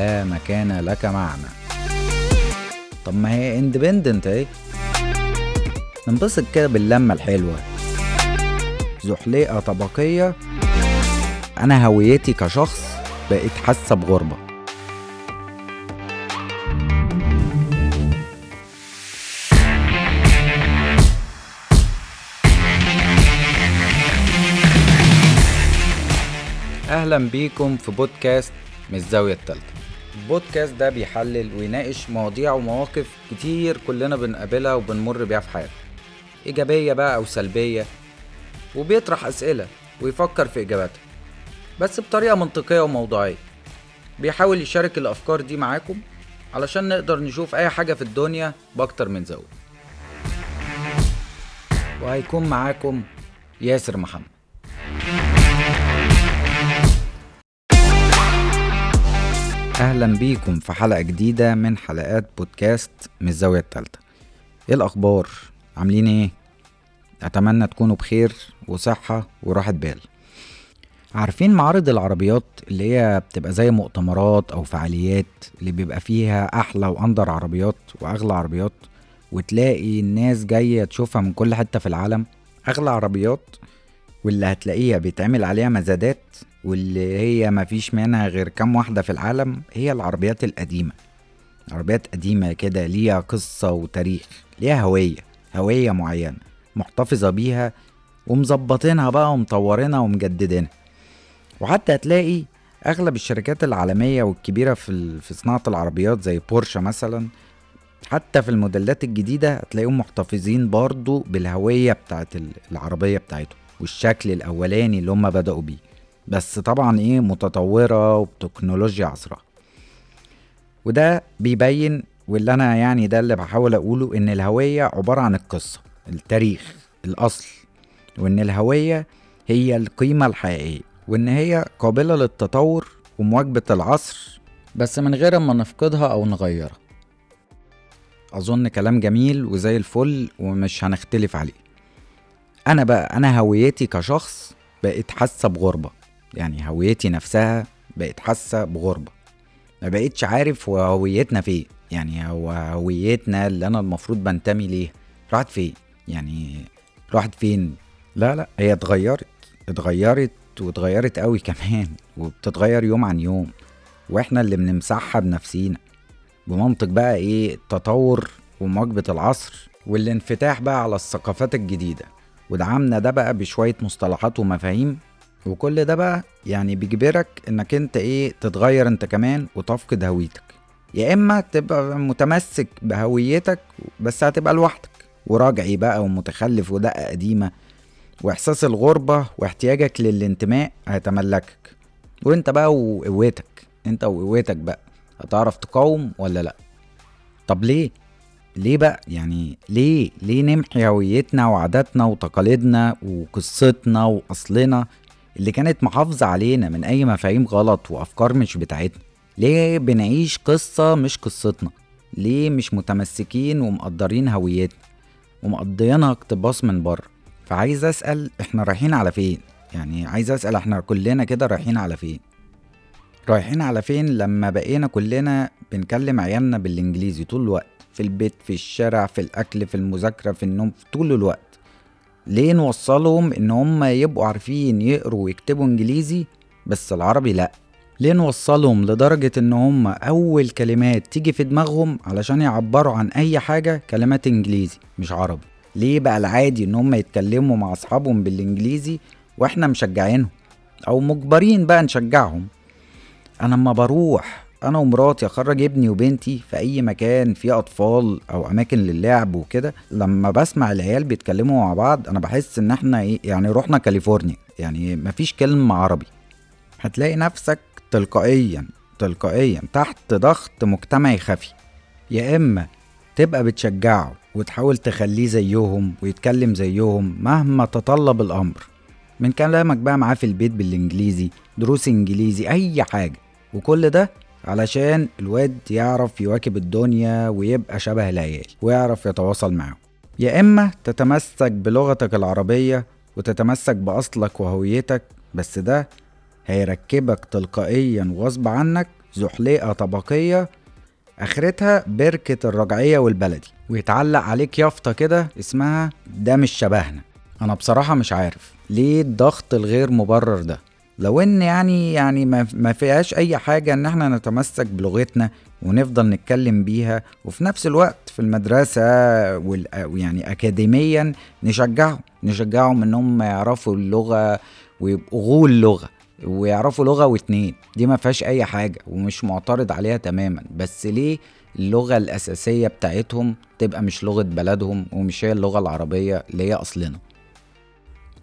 لا مكان لك معنا. طب ما هي اندبندنت اهي. ننبسط كده باللمة الحلوة. زحليقة طبقية. أنا هويتي كشخص بقيت حاسة بغربة. أهلا بيكم في بودكاست من الزاوية التالتة. البودكاست ده بيحلل ويناقش مواضيع ومواقف كتير كلنا بنقابلها وبنمر بيها في حياتنا. إيجابية بقى أو سلبية وبيطرح أسئلة ويفكر في إجاباتها بس بطريقة منطقية وموضوعية. بيحاول يشارك الأفكار دي معاكم علشان نقدر نشوف أي حاجة في الدنيا بأكتر من زاوية وهيكون معاكم ياسر محمد. أهلا بيكم في حلقة جديدة من حلقات بودكاست من الزاوية الثالثه إيه الأخبار؟ عاملين إيه؟ أتمنى تكونوا بخير وصحة وراحة بال. عارفين معارض العربيات اللي هي بتبقى زي مؤتمرات أو فعاليات اللي بيبقى فيها أحلى وأندر عربيات وأغلى عربيات وتلاقي الناس جاية تشوفها من كل حتة في العالم أغلى عربيات واللي هتلاقيها بيتعمل عليها مزادات واللي هي مفيش منها غير كام واحدة في العالم هي العربيات القديمة. عربيات قديمة كده ليها قصة وتاريخ ليها هوية هوية معينة محتفظة بيها ومظبطينها بقى ومطورينها ومجددينها. وحتى هتلاقي أغلب الشركات العالمية والكبيرة في, في صناعة العربيات زي بورشا مثلا حتى في الموديلات الجديدة هتلاقيهم محتفظين برضو بالهوية بتاعت العربية بتاعتهم والشكل الأولاني اللي هم بدأوا بيه. بس طبعا إيه متطورة وبتكنولوجيا عصرها. وده بيبين واللي أنا يعني ده اللي بحاول أقوله إن الهوية عبارة عن القصة التاريخ الأصل وإن الهوية هي القيمة الحقيقية وإن هي قابلة للتطور ومواكبة العصر بس من غير ما نفقدها أو نغيرها. أظن كلام جميل وزي الفل ومش هنختلف عليه. أنا بقى أنا هويتي كشخص بقيت حاسة بغربة. يعني هويتي نفسها بقيت حاسة بغربة. ما بقيتش عارف هو هويتنا فين. يعني هو هويتنا اللي أنا المفروض بنتمي ليه. راحت فين؟ يعني راحت فين؟ لا لا هي اتغيرت. اتغيرت واتغيرت قوي كمان وبتتغير يوم عن يوم. وإحنا اللي بنمسحها بنفسينا. بمنطق بقى إيه؟ التطور ومواكبة العصر والانفتاح بقى على الثقافات الجديدة. ودعمنا ده بقى بشوية مصطلحات ومفاهيم وكل ده بقى يعني بيجبرك إنك أنت إيه تتغير أنت كمان وتفقد هويتك. يا إما تبقى متمسك بهويتك بس هتبقى لوحدك. وراجعي بقى ومتخلف ودقة قديمة. وإحساس الغربة واحتياجك للانتماء هيتملكك. وأنت بقى وقوتك. أنت وقوتك بقى. هتعرف تقاوم ولا لأ؟ طب ليه؟ ليه بقى؟ يعني ليه؟ ليه نمحي هويتنا وعاداتنا وتقاليدنا وقصتنا وأصلنا؟ اللي كانت محافظة علينا من أي مفاهيم غلط وأفكار مش بتاعتنا. ليه بنعيش قصة مش قصتنا؟ ليه مش متمسكين ومقدرين هويتنا؟ ومقضيينها اقتباس من بره. فعايز أسأل إحنا رايحين على فين؟ يعني عايز أسأل إحنا كلنا كده رايحين على فين؟ رايحين على فين لما بقينا كلنا بنكلم عيالنا بالإنجليزي طول الوقت؟ في البيت في الشارع في الأكل في المذاكرة في النوم في طول الوقت. ليه نوصلهم إن هم يبقوا عارفين يقروا ويكتبوا إنجليزي بس العربي لأ؟ ليه نوصلهم لدرجة إن هم أول كلمات تيجي في دماغهم علشان يعبروا عن أي حاجة كلمات إنجليزي مش عربي؟ ليه بقى العادي إن هم يتكلموا مع أصحابهم بالإنجليزي وإحنا مشجعينهم أو مجبرين بقى نشجعهم؟ أنا اما بروح أنا ومراتي أخرج ابني وبنتي في أي مكان فيه أطفال أو أماكن للعب وكده لما بسمع العيال بيتكلموا مع بعض أنا بحس إن إحنا إيه يعني رحنا كاليفورنيا يعني مفيش كلمة عربي. هتلاقي نفسك تلقائيا تلقائيا تحت ضغط مجتمعي خفي. يا إما تبقى بتشجعه وتحاول تخليه زيهم ويتكلم زيهم مهما تطلب الأمر. من كلامك بقى معاه في البيت بالإنجليزي دروس إنجليزي أي حاجة. وكل ده علشان الواد يعرف يواكب الدنيا ويبقى شبه العيال ويعرف يتواصل معاهم. يا إما تتمسك بلغتك العربية وتتمسك بأصلك وهويتك بس ده هيركبك تلقائيا وغصب عنك زحليقة طبقية آخرتها بركة الرجعية والبلدي. ويتعلق عليك يافطة كده اسمها ده مش شبهنا. أنا بصراحة مش عارف ليه الضغط الغير مبرر ده. لو إن يعني يعني ما فيهاش أي حاجة إن إحنا نتمسك بلغتنا ونفضل نتكلم بيها وفي نفس الوقت في المدرسة ويعني اكاديميا نشجعهم نشجعهم انهم يعرفوا اللغة ويبقوا غول لغة ويعرفوا لغة واتنين. دي ما فيهاش أي حاجة ومش معترض عليها تماما. بس ليه اللغة الأساسية بتاعتهم تبقى مش لغة بلدهم ومش هي اللغة العربية اللي هي أصلنا؟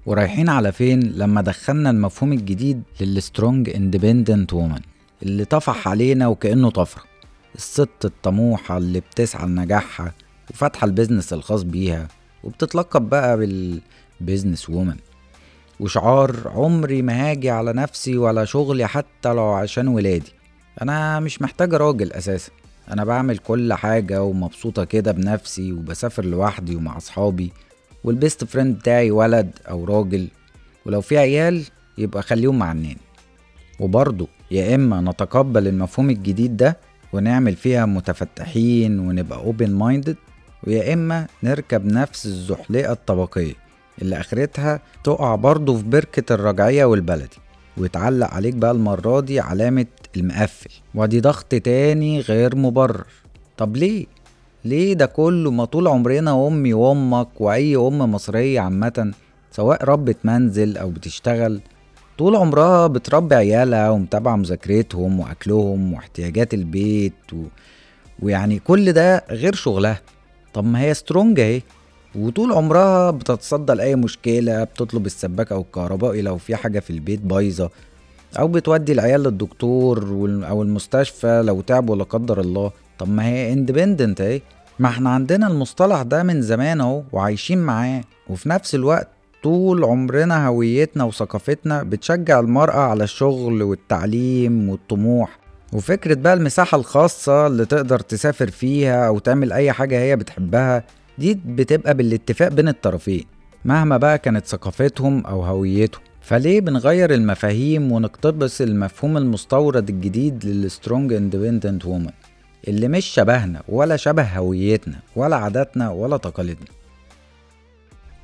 ورايحين على فين لما دخلنا المفهوم الجديد لل strong independent woman اللي طفح علينا وكأنه طفرة. الست الطموحة اللي بتسعى لنجاحها وفاتحة ال business الخاص بيها وبتتلقب بقى بال business woman وشعار عمري ما هاجي على نفسي ولا شغلي حتى لو عشان ولادي. أنا مش محتاج راجل أساسا. أنا بعمل كل حاجة ومبسوطة كده بنفسي وبسافر لوحدي ومع أصحابي. وال best friend بتاعي ولد أو راجل ولو في عيال يبقى خليهم مع ال nanny وبرضه يا إما نتقبل المفهوم الجديد ده ونعمل فيها متفتحين ونبقى open minded ويا إما نركب نفس الزحلقة الطبقية اللي آخرتها تقع برضه في بركة الرجعية والبلدي. ويتعلق عليك بقى المرة دي علامة المقفل. ودي ضغط تاني غير مبرر. طب ليه؟ ليه ده كله ما طول عمرنا أمي وأمك وأي ام مصرية عامة سواء ربة منزل أو بتشتغل؟ طول عمرها بتربي عيالها ومتابعة مذاكرتهم وأكلهم واحتياجات البيت و... ويعني كل ده غير شغلها. طب ما هي strong أهي. وطول عمرها بتتصدى لأي مشكلة بتطلب السباك أو الكهربائي لو في حاجة في البيت بايظة أو بتودي العيال للدكتور أو المستشفى لو تعبوا لا قدر الله. طب ما هي independent أهي. ما إحنا عندنا المصطلح ده من زمان اهو وعايشين معاه وفي نفس الوقت طول عمرنا هويتنا وثقافتنا بتشجع المرأة على الشغل والتعليم والطموح. وفكرة بقى المساحة الخاصة اللي تقدر تسافر فيها أو تعمل أي حاجة هي بتحبها دي بتبقى بالاتفاق بين الطرفين مهما بقى كانت ثقافتهم أو هويتهم. فليه بنغير المفاهيم ونقتبس المفهوم المستورد الجديد لل strong independent woman اللي مش شبهنا ولا شبه هويتنا ولا عاداتنا ولا تقاليدنا.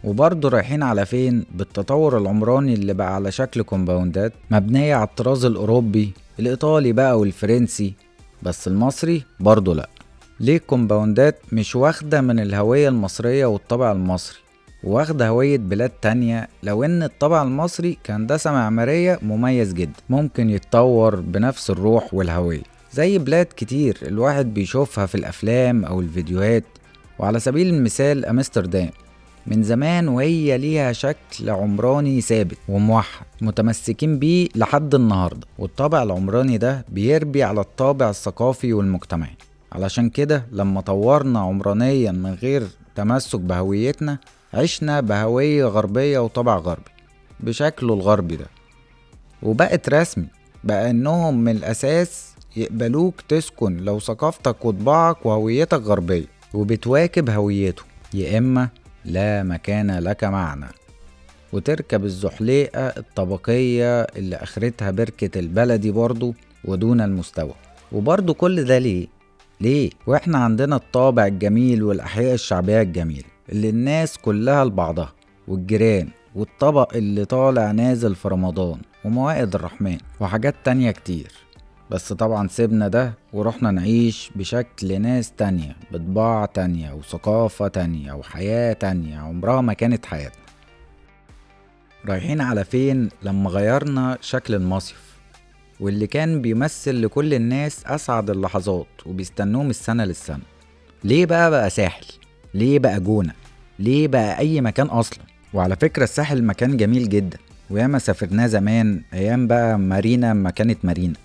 وبرضه رايحين على فين؟ بالتطور العمراني اللي بقى على شكل كومباوندات مبنية على الطراز الأوروبي الإيطالي بقى والفرنسي بس المصري برضه لأ. ليه الكومباوندات مش واخدة من الهوية المصرية والطابع المصري؟ واخدة هوية بلاد تانية لو إن الطابع المصري كهندسة معمارية مميز جدا ممكن يتطور بنفس الروح والهوية. زي بلاد كتير الواحد بيشوفها في الأفلام أو الفيديوهات. وعلى سبيل المثال أمستردام من زمان وهي ليها شكل عمراني ثابت وموحد متمسكين بيه لحد النهارده. والطابع العمراني ده بيربي على الطابع الثقافي والمجتمعي. علشان كده لما طورنا عمرانيا من غير تمسك بهويتنا عشنا بهوية غربية وطبع غربي بشكله الغربي ده. وبقت رسمي بقى إنهم من الأساس يقبلوك تسكن لو ثقافتك وطباعك وهويتك غربية وبتواكب هويته يا إما لا مكان لك معنا وتركب الزحليقة الطبقية اللي آخرتها بركة البلدي برضو ودون المستوى. وبرضو كل ده ليه؟ ليه؟ وإحنا عندنا الطابع الجميل والأحياء الشعبية الجميلة اللي الناس كلها لبعضها والجيران والطبق اللي طالع نازل في رمضان وموائد الرحمن وحاجات تانية كتير. بس طبعا سيبنا ده ورحنا نعيش بشكل ناس تانية بطباع تانية وثقافة تانية وحياة تانية عمرها ما كانت حياتنا. رايحين على فين لما غيرنا شكل المصيف؟ واللي كان بيمثل لكل الناس أسعد اللحظات وبيستنوه من السنة للسنة. ليه بقى بقى ساحل؟ ليه بقى جونة؟ ليه بقى أي مكان أصلا؟ وعلى فكرة الساحل مكان جميل جدا. وياما سافرناه زمان أيام بقى مارينا ما كانت مارينا.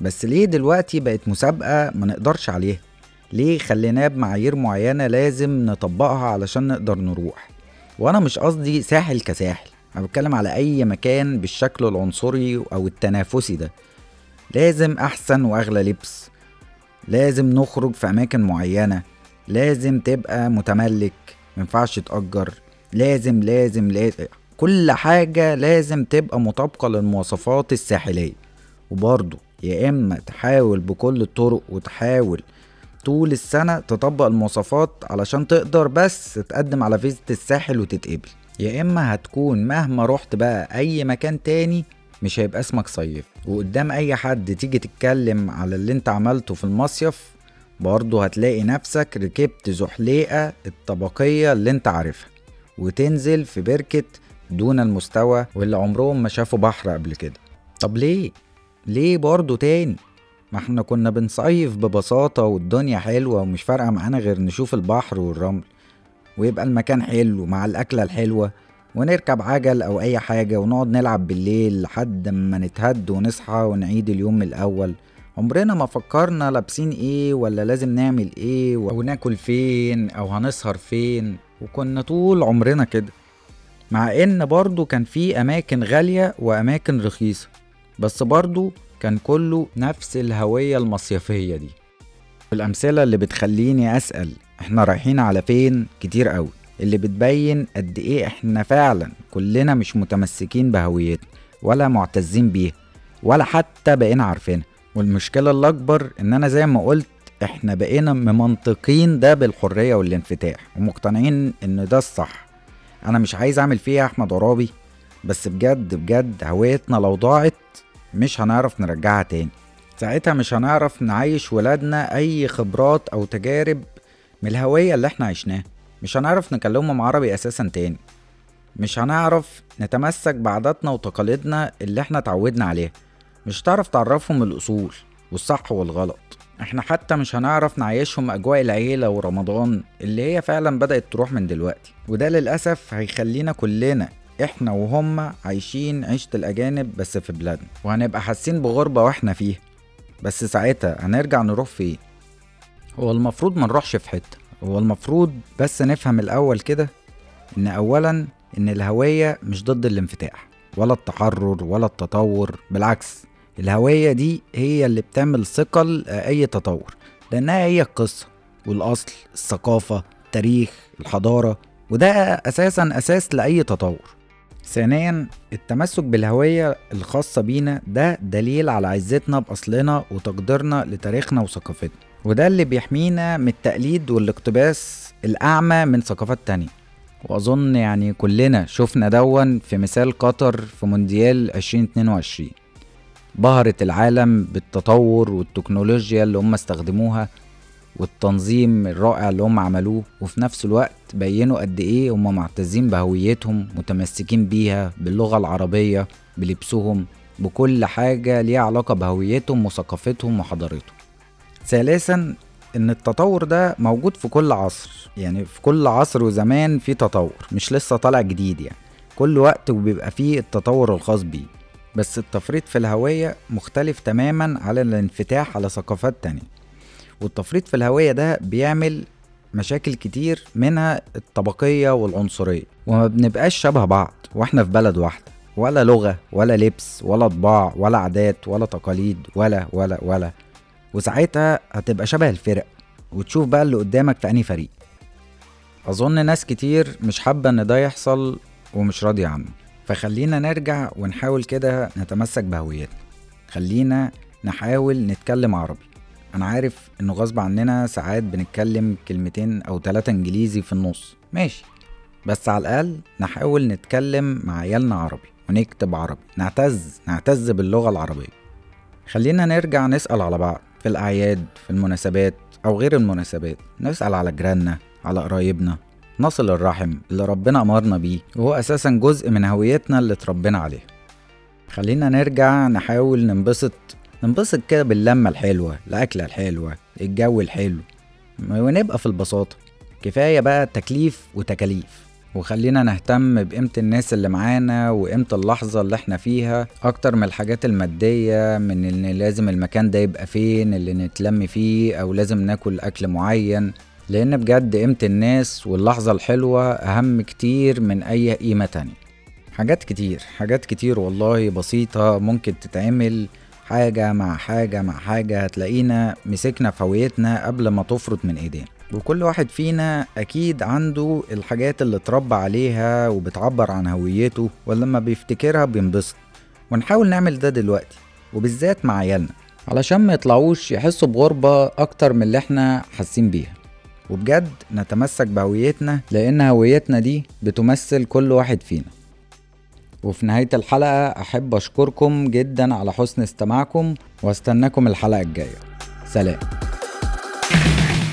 بس ليه دلوقتي بقت مسابقة ما نقدرش عليها؟ ليه خليناه بمعايير معينة لازم نطبقها علشان نقدر نروح؟ وأنا مش قصدي ساحل كساحل أنا بتكلم على أي مكان بالشكل العنصري أو التنافسي ده. لازم أحسن وأغلى لبس. لازم نخرج في أماكن معينة. لازم تبقى متملك مينفعش تأجر. لازم لازم لازم. كل حاجة لازم تبقى مطابقة للمواصفات الساحلية. وبرضه يا إما تحاول بكل الطرق وتحاول طول السنة تطبق المواصفات علشان تقدر بس تقدم على فيزة الساحل وتتقبل. يا إما هتكون مهما رحت بقى أي مكان تاني مش هيبقى اسمك صيف. وقدام أي حد تيجي تتكلم على اللي أنت عملته في المصيف برضه هتلاقي نفسك ركبت زحليقة الطبقية اللي أنت عارفها وتنزل في بركة دون المستوى واللي عمرهم ما شافوا بحر قبل كده. طب ليه؟ ليه برضه تاني؟ ما إحنا كنا بنصيف ببساطة والدنيا حلوة ومش فارقة معانا غير نشوف البحر والرمل. ويبقى المكان حلو مع الأكلة الحلوة ونركب عجل أو أي حاجة ونقعد نلعب بالليل لحد ما نتهد ونصحى ونعيد اليوم الأول. عمرنا ما فكرنا لابسين إيه ولا لازم نعمل إيه أو ناكل فين أو هنسهر فين. وكنا طول عمرنا كده. مع إن برضو كان في أماكن غالية وأماكن رخيصة. بس برضو كان كله نفس الهوية المصيفية دي. الأمثلة اللي بتخليني أسأل إحنا رايحين على فين كتير قوي. اللي بتبين قد إيه إحنا فعلا كلنا مش متمسكين بهويتنا ولا معتزين بيها ولا حتى بقينا عارفينها. والمشكلة الأكبر إن أنا زي ما قلت إحنا بقينا ممنطقين ده بالحرية والانفتاح ومقتنعين إن ده الصح. أنا مش عايز أعمل فيها أحمد عرابي بس بجد بجد هويتنا لو ضاعت مش هنعرف نرجعها تاني. ساعتها مش هنعرف نعيش ولادنا أي خبرات أو تجارب من الهوية اللي إحنا عشناها. مش هنعرف نكلمهم عربي أساسا تاني. مش هنعرف نتمسك بعاداتنا وتقاليدنا اللي إحنا اتعودنا عليها. مش هتعرف تعرفهم الأصول والصح والغلط. إحنا حتى مش هنعرف نعيشهم أجواء العيلة ورمضان اللي هي فعلا بدأت تروح من دلوقتي. وده للأسف هيخلينا كلنا إحنا وهم عايشين عيشة الأجانب بس في بلادنا وهنبقى حاسين بغربة وإحنا فيها. بس ساعتها هنرجع نروح فين؟ هو المفروض ما نروحش في حتة هو المفروض بس نفهم الأول كده إن أولا إن الهوية مش ضد الانفتاح ولا التحرر ولا التطور بالعكس الهوية دي هي اللي بتعمل ثقل أي تطور لأنها هي القصة والأصل الثقافة التاريخ الحضارة وده أساسا أساس لأي تطور. ثانيا التمسك بالهوية الخاصة بينا ده دليل على عزتنا بأصلنا وتقديرنا لتاريخنا وثقافتنا. وده اللي بيحمينا من التقليد والاقتباس الأعمى من ثقافات تانية. وأظن يعني كلنا شفنا دون في مثال قطر في مونديال 2022 بهرت العالم بالتطور والتكنولوجيا اللي هم استخدموها والتنظيم الرائع اللي هم عملوه وفي نفس الوقت بينوا قد إيه هم معتزين بهويتهم متمسكين بيها باللغة العربية بلبسهم بكل حاجة ليها علاقة بهويتهم وثقافتهم وحضارتهم. ثالثا إن التطور ده موجود في كل عصر يعني في كل عصر وزمان في تطور مش لسه طالع جديد يعني. كل وقت وبيبقى فيه التطور الخاص بيه. بس التفريط في الهوية مختلف تماما على الانفتاح على ثقافات تانية. والتفريط في الهوية ده بيعمل مشاكل كتير منها الطبقية والعنصرية وما بنبقاش شبه بعض وإحنا في بلد واحدة ولا لغة ولا لبس ولا طباع ولا عادات ولا تقاليد ولا ولا ولا. وساعتها هتبقى شبه الفرق وتشوف بقى اللي قدامك في أنهي فريق. أظن ناس كتير مش حابة إن ده يحصل ومش راضية عنه. فخلينا نرجع ونحاول كده نتمسك بهويتنا. خلينا نحاول نتكلم عربي. أنا عارف انه غصب عننا ساعات بنتكلم كلمتين أو ثلاثة إنجليزي في النص. ماشي. بس على الأقل نحاول نتكلم مع عيالنا عربي ونكتب عربي نعتز نعتز باللغة العربية. خلينا نرجع نسأل على بعض في الأعياد في المناسبات أو غير المناسبات. نسأل على جيراننا على قرايبنا. نصل الرحم اللي ربنا أمرنا بيه وهو أساسا جزء من هويتنا اللي اتربينا عليها. خلينا نرجع نحاول ننبسط ننبسط كده باللمة الحلوة الأكلة الحلوة الجو الحلو. ونبقى في البساطة. كفاية بقى تكليف وتكاليف. وخلينا نهتم بقيمة الناس اللي معانا وقيمة اللحظة اللي إحنا فيها. أكتر من الحاجات المادية من إن لازم المكان ده يبقى فين اللي نتلم فيه أو لازم ناكل أكل معين. لأن بجد قيمة الناس واللحظة الحلوة أهم كتير من أي قيمة تانية. حاجات كتير حاجات كتير والله بسيطة ممكن تتعمل. حاجة مع حاجة مع حاجة هتلاقينا مسكنا في هويتنا قبل ما تفرط من إيدينا. وكل واحد فينا أكيد عنده الحاجات اللي اتربى عليها وبتعبر عن هويته ولما بيفتكرها بينبسط. ونحاول نعمل ده دلوقتي وبالذات مع عيالنا. علشان ما يطلعوش يحسوا بغربة أكتر من اللي إحنا حاسين بيها. وبجد نتمسك بهويتنا لأن هويتنا دي بتمثل كل واحد فينا. وفي نهاية الحلقة أحب أشكركم جدا على حسن استماعكم وأستناكم الحلقة الجاية. سلام.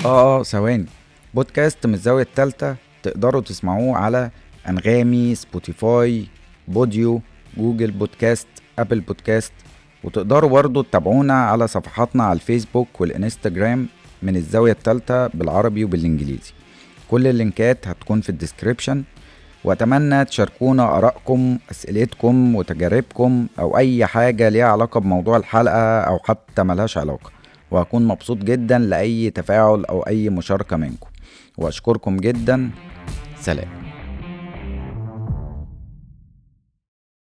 آه ثواني. بودكاست من الزاوية التالتة تقدروا تسمعوه على أنغامي Spotify Podeo Google Podcast Apple Podcast. وتقدروا برضو تتابعونا على صفحاتنا على الفيسبوك والإنستجرام من الزاوية التالتة بالعربي وبالإنجليزي. كل اللينكات هتكون في ال description. وأتمنى تشاركونا آرائكم أسئلتكم وتجاربكم أو أي حاجة ليها علاقة بموضوع الحلقة أو حتى ملهاش علاقة. وهكون مبسوط جدا لأي تفاعل أو أي مشاركة منكم. وأشكركم جدا. سلام.